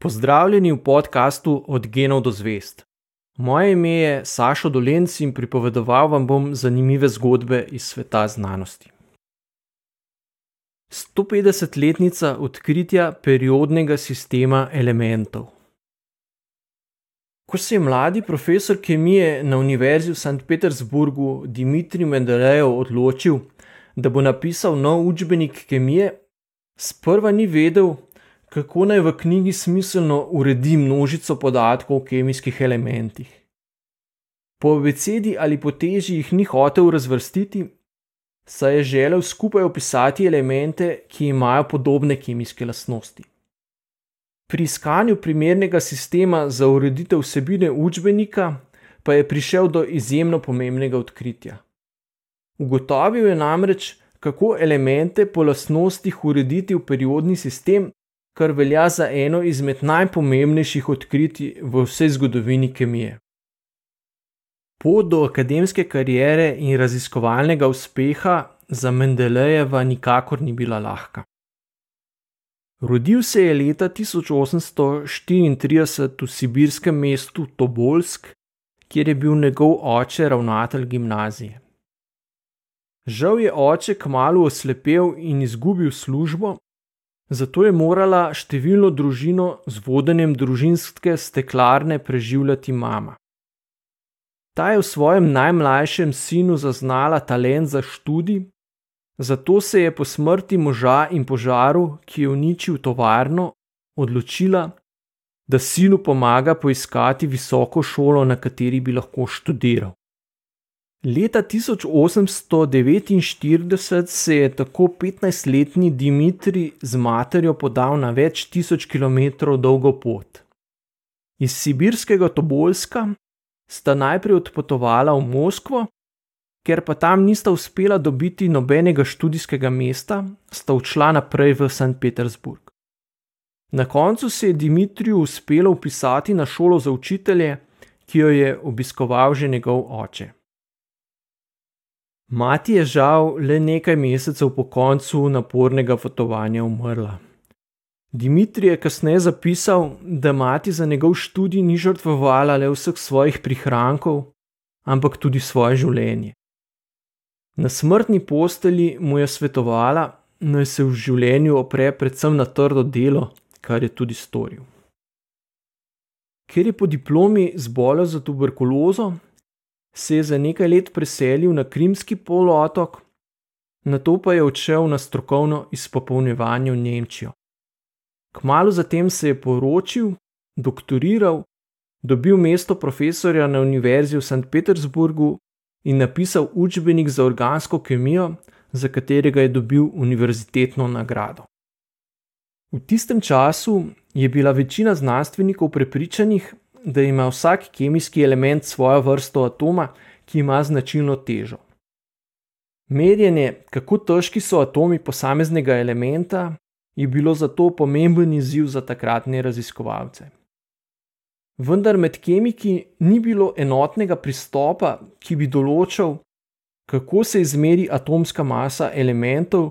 Pozdravljeni v podkastu Od genov do zvest. Moje ime je Sašo Dolenc in pripovedoval vam bom zanimive zgodbe iz sveta znanosti. 150-letnica odkritja periodnega sistema elementov. Ko se je mladi profesor kemije na Univerzi v St. Petersburgu Dimitrij Mendelejev odločil, da bo napisal nov učbenik kemije, sprva ni vedel, kako naj v knjigi smiselno uredi množico podatkov o kemijskih elementih. Po abecedi ali po teži jih ni hotel razvrstiti, saj je želel skupaj opisati elemente, ki imajo podobne kemijske lastnosti. Pri iskanju primernega sistema za ureditev vsebine učbenika pa je prišel do izjemno pomembnega odkritja. Ugotovil je namreč, kako elemente po lastnostih urediti v periodni sistem, kar velja za eno izmed najpomembnejših odkritij v vsej zgodovini kemije. Pot do akademske kariere in raziskovalnega uspeha za Mendelejeva nikakor ni bila lahka. Rodil se je leta 1834 v sibirskem mestu Tobolsk, kjer je bil njegov oče ravnatelj gimnazije. Žal je oče kmalo oslepel in izgubil službo, Zato je morala številno družino z vodenjem družinske steklarne preživljati mama. Ta je v svojem najmlajšem sinu zaznala talent za študij, zato se je po smrti moža in požaru, ki je uničil tovarno, odločila, da sinu pomaga poiskati visoko šolo, na kateri bi lahko študiral. Leta 1849 se je tako 15-letni Dimitri z materjo podal na več tisoč kilometrov dolgo pot. Iz sibirskega Tobolska sta najprej odpotovala v Moskvo, ker pa tam nista uspela dobiti nobenega študijskega mesta, sta odšla naprej v St. Petersburg. Na koncu se je Dimitriju uspelo upisati na šolo za učitelje, ki jo je obiskoval že njegov oče. Mati je žal le nekaj mesecev po koncu napornega potovanja umrla. Dimitrij je kasneje zapisal, da mati za njegov študij ni žrtvovala le vseh svojih prihrankov, ampak tudi svoje življenje. Na smrtni posteli mu je svetovala, naj se v življenju opre predvsem na trdo delo, kar je tudi storil. Ker je po diplomi zbolel za tuberkulozo, se je za nekaj let preselil na Krimski polotok, na to pa je odšel na strokovno izpopolnjevanje v Nemčijo. Kmalo zatem se je poročil, doktoriral, dobil mesto profesorja na Univerzi v St. Petersburgu in napisal učbenik za organsko kemijo, za katerega je dobil univerzitetno nagrado. V tistem času je bila večina znanstvenikov prepričanih, da ima vsak kemijski element svojo vrsto atoma, ki ima značilno težo. Merjenje, kako težki so atomi posameznega elementa, je bilo zato pomemben izziv za takratne raziskovalce. Vendar med kemiki ni bilo enotnega pristopa, ki bi določal, kako se izmeri atomska masa elementov,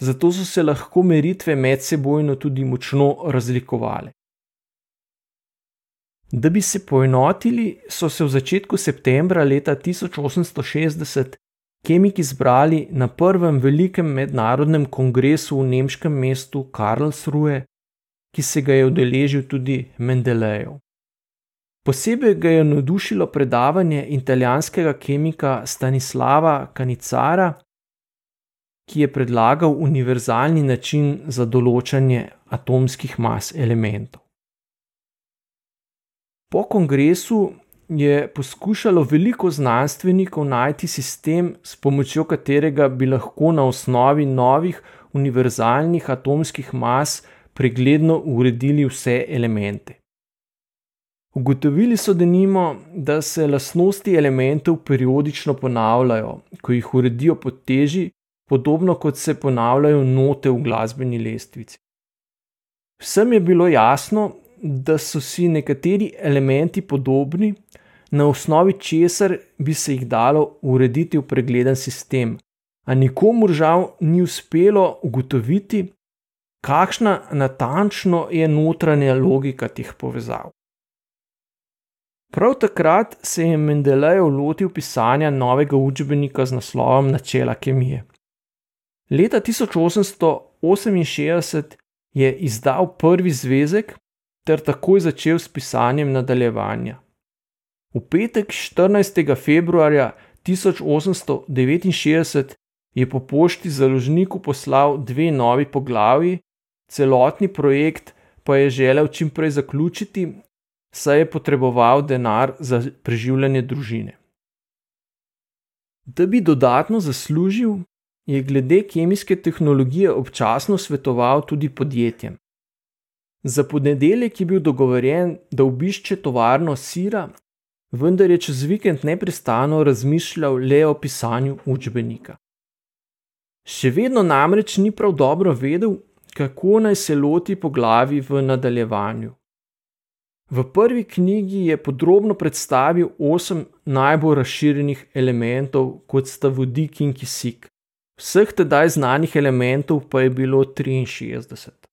zato so se lahko meritve medsebojno tudi močno razlikovale. Da bi se poenotili, so se v začetku septembra leta 1860 kemiki zbrali na prvem velikem mednarodnem kongresu v nemškem mestu Karlsruhe, ki se ga je udeležil tudi Mendelejev. Posebej ga je navdušilo predavanje italijanskega kemika Stanislava Kanicara, ki je predlagal univerzalni način za določanje atomskih mas elementov. Po kongresu je poskušalo veliko znanstvenikov najti sistem, s pomočjo katerega bi lahko na osnovi novih univerzalnih atomskih mas pregledno uredili vse elemente. Ugotovili so denimo, da se lastnosti elementov periodično ponavljajo, ko jih uredijo po teži, podobno kot se ponavljajo note v glasbeni lestvici. Vsem je bilo jasno, da so si nekateri elementi podobni, na osnovi česar bi se jih dalo urediti v pregleden sistem, a nikomu žal ni uspelo ugotoviti, kakšna natančno je notranja logika teh povezav. Prav takrat se je Mendelejev lotil pisanja novega učbenika z naslovom Načela kemije. Leta 1868 je izdal prvi zvezek ter takoj začel s pisanjem nadaljevanja. V petek 14. februarja 1869 je po pošti založniku poslal dve novi poglavi, celotni projekt pa je želel čim prej zaključiti, saj je potreboval denar za preživljanje družine. Da bi dodatno zaslužil, je glede kemijske tehnologije občasno svetoval tudi podjetjem. Za ponedeljek je bil dogovorjen, da obišče tovarno sira, vendar je čez vikend neprestano razmišljal le o pisanju učbenika. Še vedno namreč ni prav dobro vedel, kako naj se loti po glavi v nadaljevanju. V prvi knjigi je podrobno predstavil osem najbolj razširjenih elementov, kot sta vodik in kisik. Vseh tedaj znanih elementov pa je bilo 63.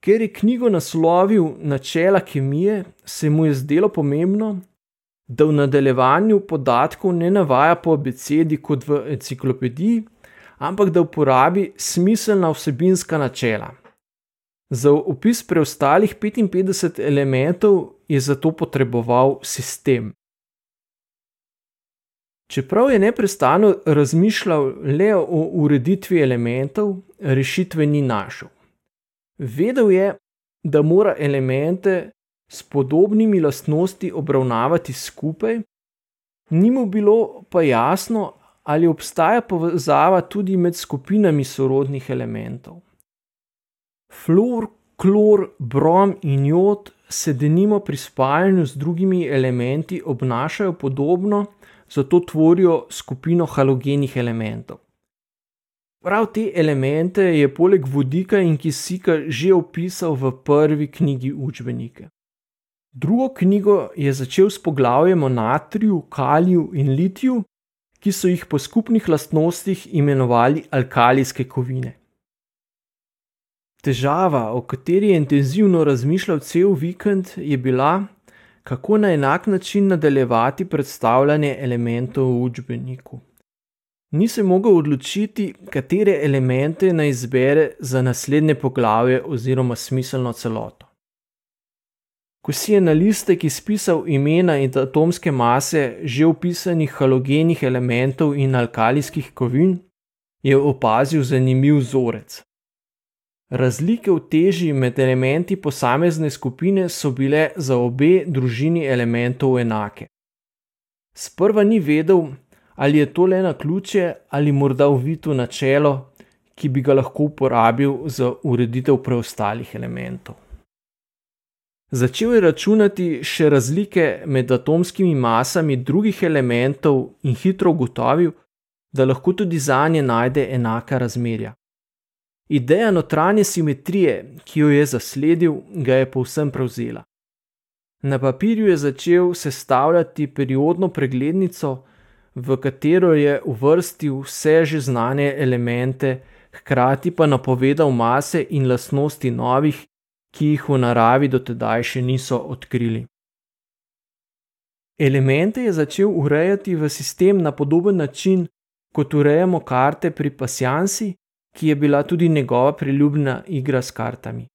Ker je knjigo naslovil Načela kemije, se mu je zdelo pomembno, da v nadaljevanju podatkov ne navaja po abecedi kot v enciklopediji, ampak da uporabi smiselna vsebinska načela. Za opis preostalih 55 elementov je zato potreboval sistem. Čeprav je neprestano razmišljal le o ureditvi elementov, rešitve ni našel. Vedel je, da mora elemente s podobnimi lastnosti obravnavati skupaj, ni mu bilo pa jasno, ali obstaja povezava tudi med skupinami sorodnih elementov. Fluor, klor, brom in jod se denimo pri spajanju z drugimi elementi obnašajo podobno, zato tvorijo skupino halogenih elementov. Prav te elemente je poleg vodika in kisika že opisal v prvi knjigi učbenike. Drugo knjigo je začel s poglavjem o natriju, kaliju in litiju, ki so jih po skupnih lastnostih imenovali alkalijske kovine. Težava, o kateri je intenzivno razmišljal cel vikend, je bila, kako na enak način nadaljevati predstavljanje elementov v učbeniku. Ni se mogel odločiti, katere elemente naj izbere za naslednje poglavje oziroma smiselno celoto. Ko si je na listek izpisal imena in atomske mase že opisanih halogenih elementov in alkalijskih kovin, je opazil zanimiv vzorec. Razlike v teži med elementi posamezne skupine so bile za obe družini elementov enake. Sprva ni vedel, ali je to le na ključe ali morda uvito načelo, ki bi ga lahko uporabil za ureditev preostalih elementov. Začel je računati še razlike med atomskimi masami drugih elementov in hitro ugotovil, da lahko tudi za nje najde enaka razmerja. Ideja notranje simetrije, ki jo je zasledil, ga je povsem prevzela. Na papirju je začel sestavljati periodno preglednico, v katero je uvrstil vse že znane elemente, hkrati pa napovedal mase in lastnosti novih, ki jih v naravi do tedaj še niso odkrili. Elemente je začel urejati v sistem na podoben način, kot urejamo karte pri pasjansi, ki je bila tudi njegova priljubljena igra s kartami.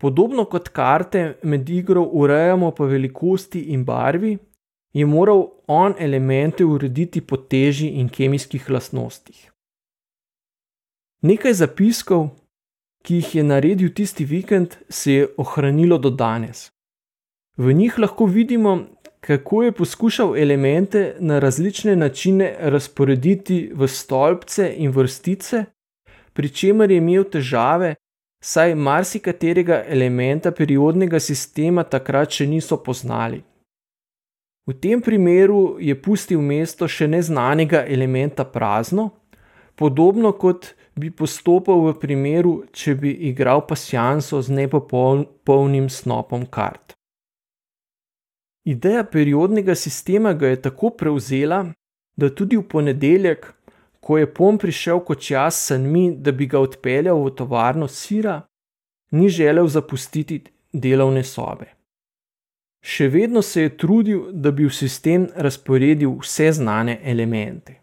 Podobno kot karte med igro urejamo po velikosti in barvi, je moral on elemente urediti po teži in kemijskih lastnostih. Nekaj zapiskov, ki jih je naredil tisti vikend, se je ohranilo do danes. V njih lahko vidimo, kako je poskušal elemente na različne načine razporediti v stolpce in vrstice, pri čemer je imel težave, saj marsikaterega elementa periodnega sistema takrat še niso poznali. V tem primeru je pustil mesto še neznanega elementa prazno, podobno kot bi postopal v primeru, če bi igral pasjanso z nepopolnim snopom kart. Ideja periodnega sistema ga je tako prevzela, da tudi v ponedeljek, ko je Pom prišel kot čas sanmi, da bi ga odpeljal v tovarno sira, ni želel zapustiti delovne sobe. Še vedno se je trudil, da bi v sistem razporedil vse znane elemente.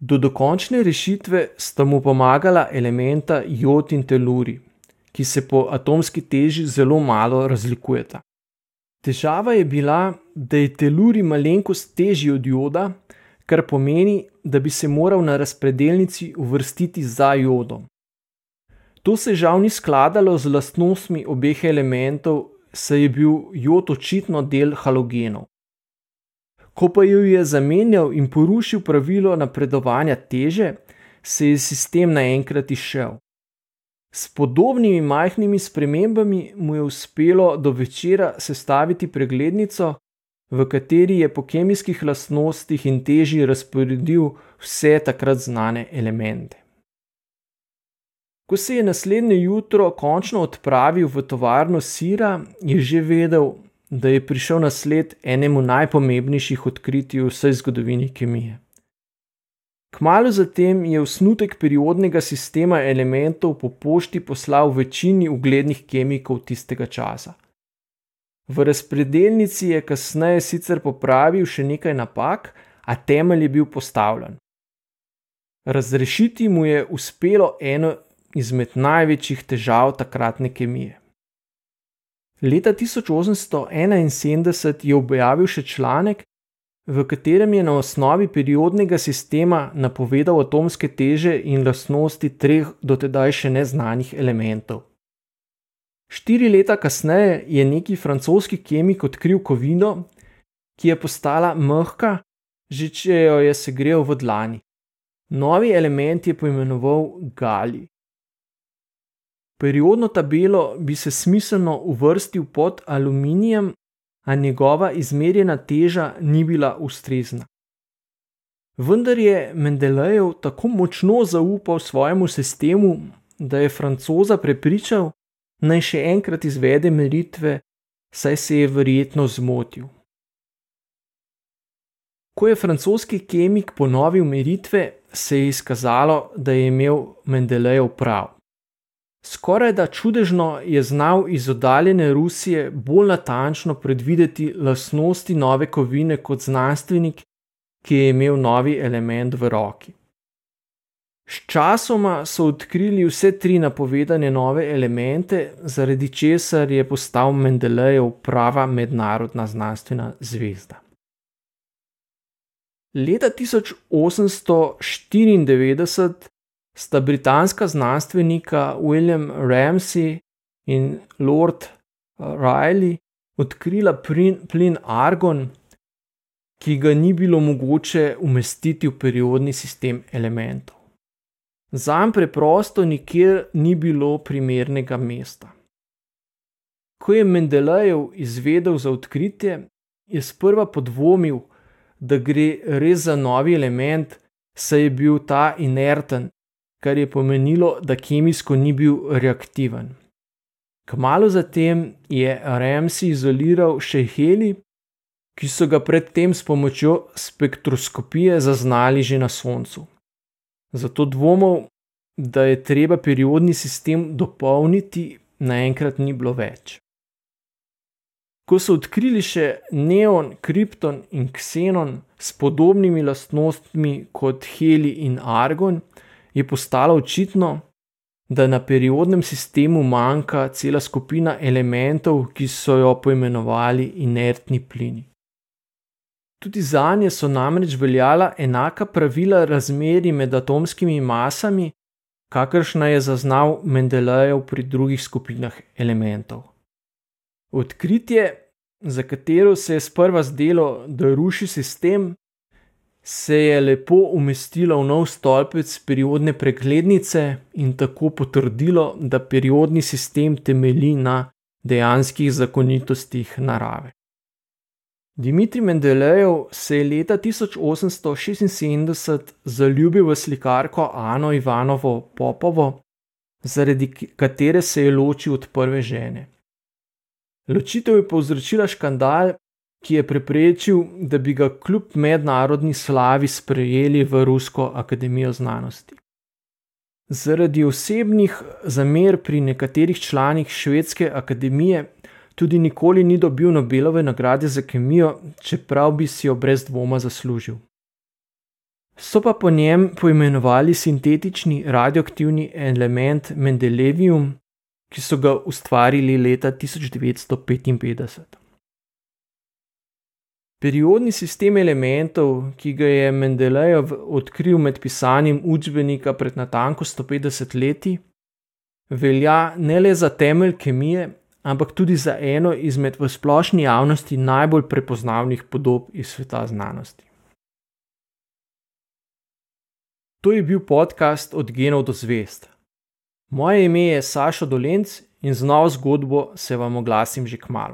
Do dokončne rešitve sta mu pomagala elementa jod in teluri, ki se po atomski teži zelo malo razlikujeta. Težava je bila, da je teluri malenkost težji od joda, kar pomeni, da bi se moral na razpredelnici uvrstiti za jodom. To se žal ni skladalo z lastnostmi obeh elementov, saj je bil jod očitno del halogenov. Ko pa jo je zamenjal in porušil pravilo napredovanja teže, se je sistem naenkrat izšel. S podobnimi majhnimi spremembami mu je uspelo do večera sestaviti preglednico, v kateri je po kemijskih lastnostih in teži razporedil vse takrat znane elemente. Ko se je naslednje jutro končno odpravil v tovarno sira, je že vedel, da je prišel na sled enemu najpomembnejših odkritij v vsej zgodovini kemije. Kmalo zatem je osnutek periodnega sistema elementov po pošti poslal večini uglednih kemikov tistega časa. V razpredelnici je kasneje sicer popravil še nekaj napak, a temelj je bil postavljen. Razrešiti mu je uspelo eno izmed največjih težav takratne kemije. Leta 1871 je objavil še članek, v katerem je na osnovi periodnega sistema napovedal atomske teže in lastnosti treh dotedaj še neznanih elementov. Štiri leta kasneje je neki francoski kemik odkril kovino, ki je postala mehka, že če jo je segrel v dlani. Novi element je poimenoval Gali. Periodno tabelo bi se smiselno uvrstil pod aluminijem a njegova izmerjena teža ni bila ustrezna. Vendar je Mendelejev tako močno zaupal svojemu sistemu, da je francoza prepričal, naj še enkrat izvede meritve, saj se je verjetno zmotil. Ko je francoski kemik ponovil meritve, se je izkazalo, da je imel Mendelejev prav. Skoraj da čudežno je znal iz oddaljene Rusije bolj natančno predvideti lastnosti nove kovine kot znanstvenik, ki je imel novi element v roki. Sčasoma so odkrili vse tri napovedane nove elemente, zaradi česar je postal Mendelejev prava mednarodna znanstvena zvezda. Leta 1894 sta britanska znanstvenika William Ramsey in Lord Riley odkrila plin, plin argon, ki ga ni bilo mogoče umestiti v periodni sistem elementov. Zanj preprosto nikjer ni bilo primernega mesta. Ko je Mendelejev izvedel za odkritje, je sprva podvomil, da gre res za novi element, saj je bil ta inerten kar je pomenilo, da kemijsko ni bil reaktiven. Kmalo zatem je Ramsey izoliral še heli, ki so ga predtem s pomočjo spektroskopije zaznali že na Soncu. Zato dvomov, da je treba periodni sistem dopolniti, naenkrat ni bilo več. Ko so odkrili še neon, kripton in ksenon s podobnimi lastnostmi kot heli in argon, je postalo očitno, da na periodnem sistemu manjka cela skupina elementov, ki so jo poimenovali inertni plini. Tudi za nje so namreč veljala enaka pravila razmeri med atomskimi masami, kakršna je zaznal Mendelejev pri drugih skupinah elementov. Odkritje, za katero se je sprva zdelo, da ruši sistem, se je lepo umestilo v nov stolpec periodne preglednice in tako potrdilo, da periodni sistem temelji na dejanskih zakonitostih narave. Dimitrij Mendelejev se je leta 1876 zaljubil v slikarko Ano Ivanovo Popovo, zaradi katere se je ločil od prve žene. Ločitev je povzročila škandal, ki je preprečil, da bi ga kljub mednarodni slavi sprejeli v Rusko akademijo znanosti. Zaradi osebnih zamer pri nekaterih članih švedske akademije tudi nikoli ni dobil Nobelove nagrade za kemijo, čeprav bi si jo brez dvoma zaslužil. So pa po njem poimenovali sintetični radioaktivni element Mendelevium, ki so ga ustvarili leta 1955. Periodni sistem elementov, ki ga je Mendelejev odkril med pisanjem učbenika pred natanko 150 leti, velja ne le za temelj kemije, ampak tudi za eno izmed v splošni javnosti najbolj prepoznavnih podob iz sveta znanosti. To je bil podcast Od genov do zvest. Moje ime je Sašo Dolenc in z novo zgodbo se vam oglasim že k malu.